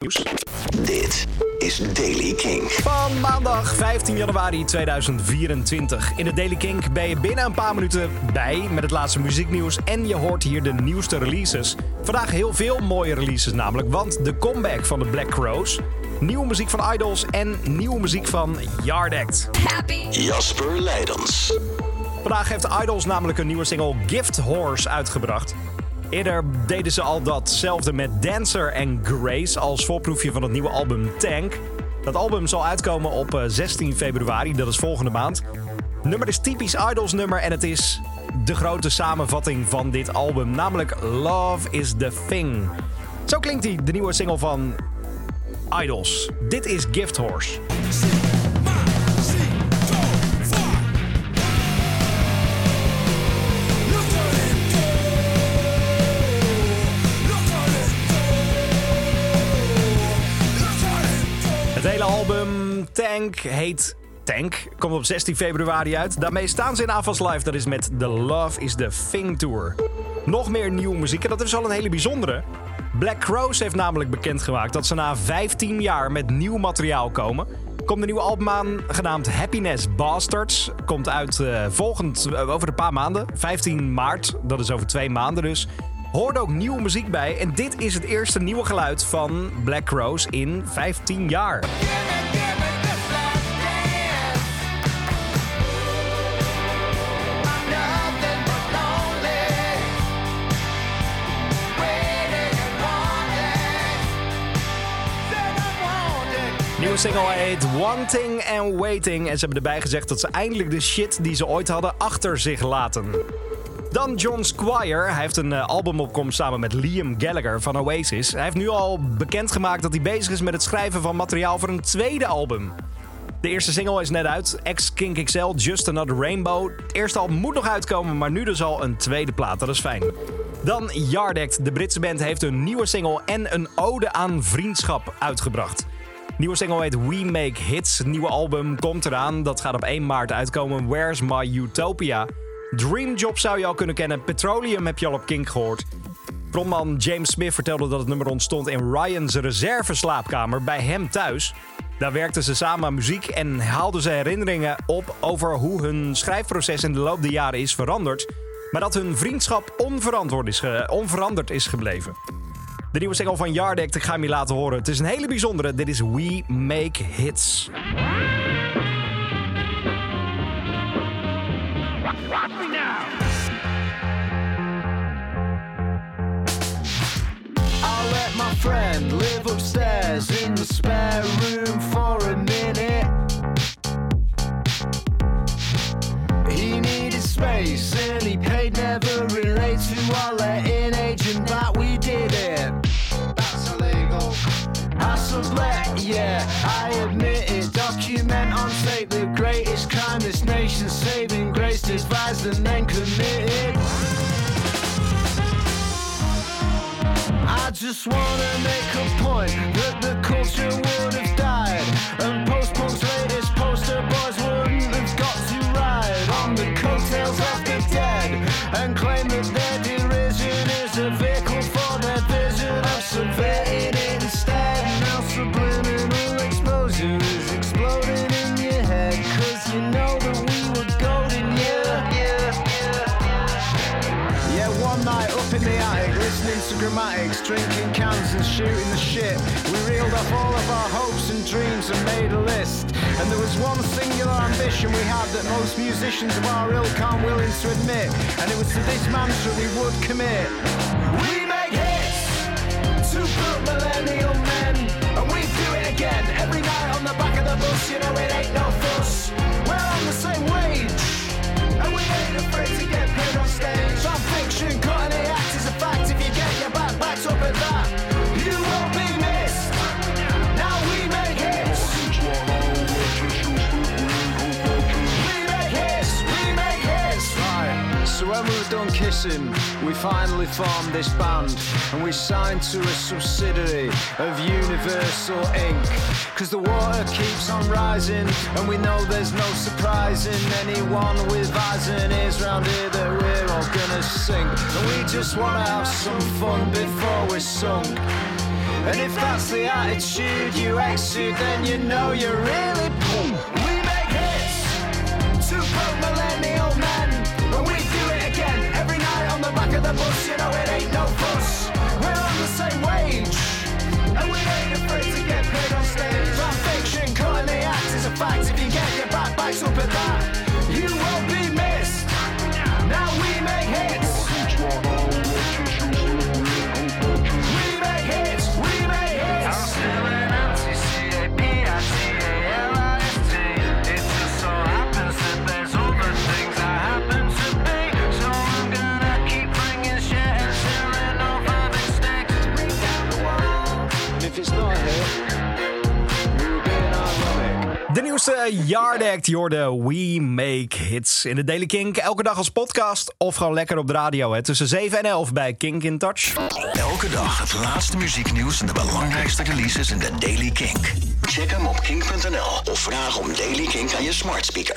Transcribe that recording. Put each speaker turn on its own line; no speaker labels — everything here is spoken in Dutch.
Nieuws.
Dit is Daily King.
Van maandag 15 januari 2024. In de Daily Kink ben je binnen een paar minuten bij met het laatste muzieknieuws. En je hoort hier de nieuwste releases. Vandaag heel veel mooie releases namelijk. Want de comeback van de Black Crows. Nieuwe muziek van Idols en nieuwe muziek van Yard Act.
Jasper Leidens.
Vandaag heeft Idols namelijk een nieuwe single Gift Horse uitgebracht. Eerder deden ze al datzelfde met Dancer en Grace als voorproefje van het nieuwe album Tank. Dat album zal uitkomen op eh, 16 februari, dat is volgende maand. Nummer is typisch Idols nummer en het is de grote samenvatting van dit album, namelijk Love is the Thing. Zo klinkt hij, de nieuwe single van Idols. Dit is Gift Horse. Tank heet Tank. Komt op 16 februari uit. Daarmee staan ze in AFAS Live. Dat is met The Love is the Thing Tour. Nog meer nieuwe muziek en dat is al een hele bijzondere. Black Crows heeft namelijk bekendgemaakt dat ze na 15 jaar met nieuw materiaal komen. Komt een nieuwe album genaamd Happiness Bastards. Komt uit eh, volgend, eh, over een paar maanden, 15 maart. Dat is over twee maanden dus. Hoort ook nieuwe muziek bij. En dit is het eerste nieuwe geluid van Black Crows in 15 jaar. Nieuwe single heet Wanting and Waiting. En ze hebben erbij gezegd dat ze eindelijk de shit die ze ooit hadden achter zich laten. Dan John Squire. Hij heeft een eh, albumopkomst samen met Liam Gallagher van Oasis. Hij heeft nu al bekendgemaakt dat hij bezig is met het schrijven van materiaal voor een tweede album. De eerste single is net uit. Ex Kink XL, Just Another Rainbow. Het eerste album moet nog uitkomen, maar nu dus al een tweede plaat. Dat is fijn. Dan Yard Act. De Britse band heeft een nieuwe single en een ode aan vriendschap uitgebracht. Nieuwe single heet We Make Hits. Nieuwe album komt eraan. Dat gaat op 1 maart uitkomen. Where's My Utopia? Dream Job zou je al kunnen kennen. Petroleum heb je al op Kink gehoord. Frontman James Smith vertelde dat het nummer ontstond in Ryan's reserveslaapkamer bij hem thuis. Daar werkten ze samen aan muziek en haalden ze herinneringen op over hoe hun schrijfproces in de loop der jaren is veranderd. Maar dat hun vriendschap is onveranderd is gebleven. De nieuwe single van Yard Act, ik ga hem je laten horen. Het is een hele bijzondere. Dit is We Make Hits.
Friend live upstairs in the spare room I sublet, yeah, I admit it. Document on tape the greatest crime this nation's saving grace devised and then committed. I just wanna make a point that the culture would have died, and post-punk's latest poster boys wouldn't have got to ride on the coattails of to grammatics, drinking cans and shooting the shit. We reeled off all of our hopes and dreams and made a list. And there was one singular ambition we had that most musicians of our ilk aren't willing to admit. And it was to this mantra we would commit. Were done kissing, we finally formed this band. And we signed to a subsidiary of Universal Inc. Cause the water keeps on rising. And we know there's no surprising anyone with eyes and ears round here that we're all gonna sink. And we just wanna have some fun before we're sunk. And if that's the attitude you exude, then you know you're really. The back bus. You know it ain't no fuss. We're on the same wage, and we ain't afraid to get paid on stage. Our fiction, cutting the act is a fact. If you get your back backs up at that, you won't be
De Yard Act, Jorde We Make Hits in de Daily Kink. Elke dag als podcast of gewoon lekker op de radio. Hè. Tussen 7 en 11 bij Kink in Touch.
Elke dag het laatste muzieknieuws en de belangrijkste releases in de Daily Kink. Check hem op kink.nl of vraag om Daily Kink aan je smart speaker.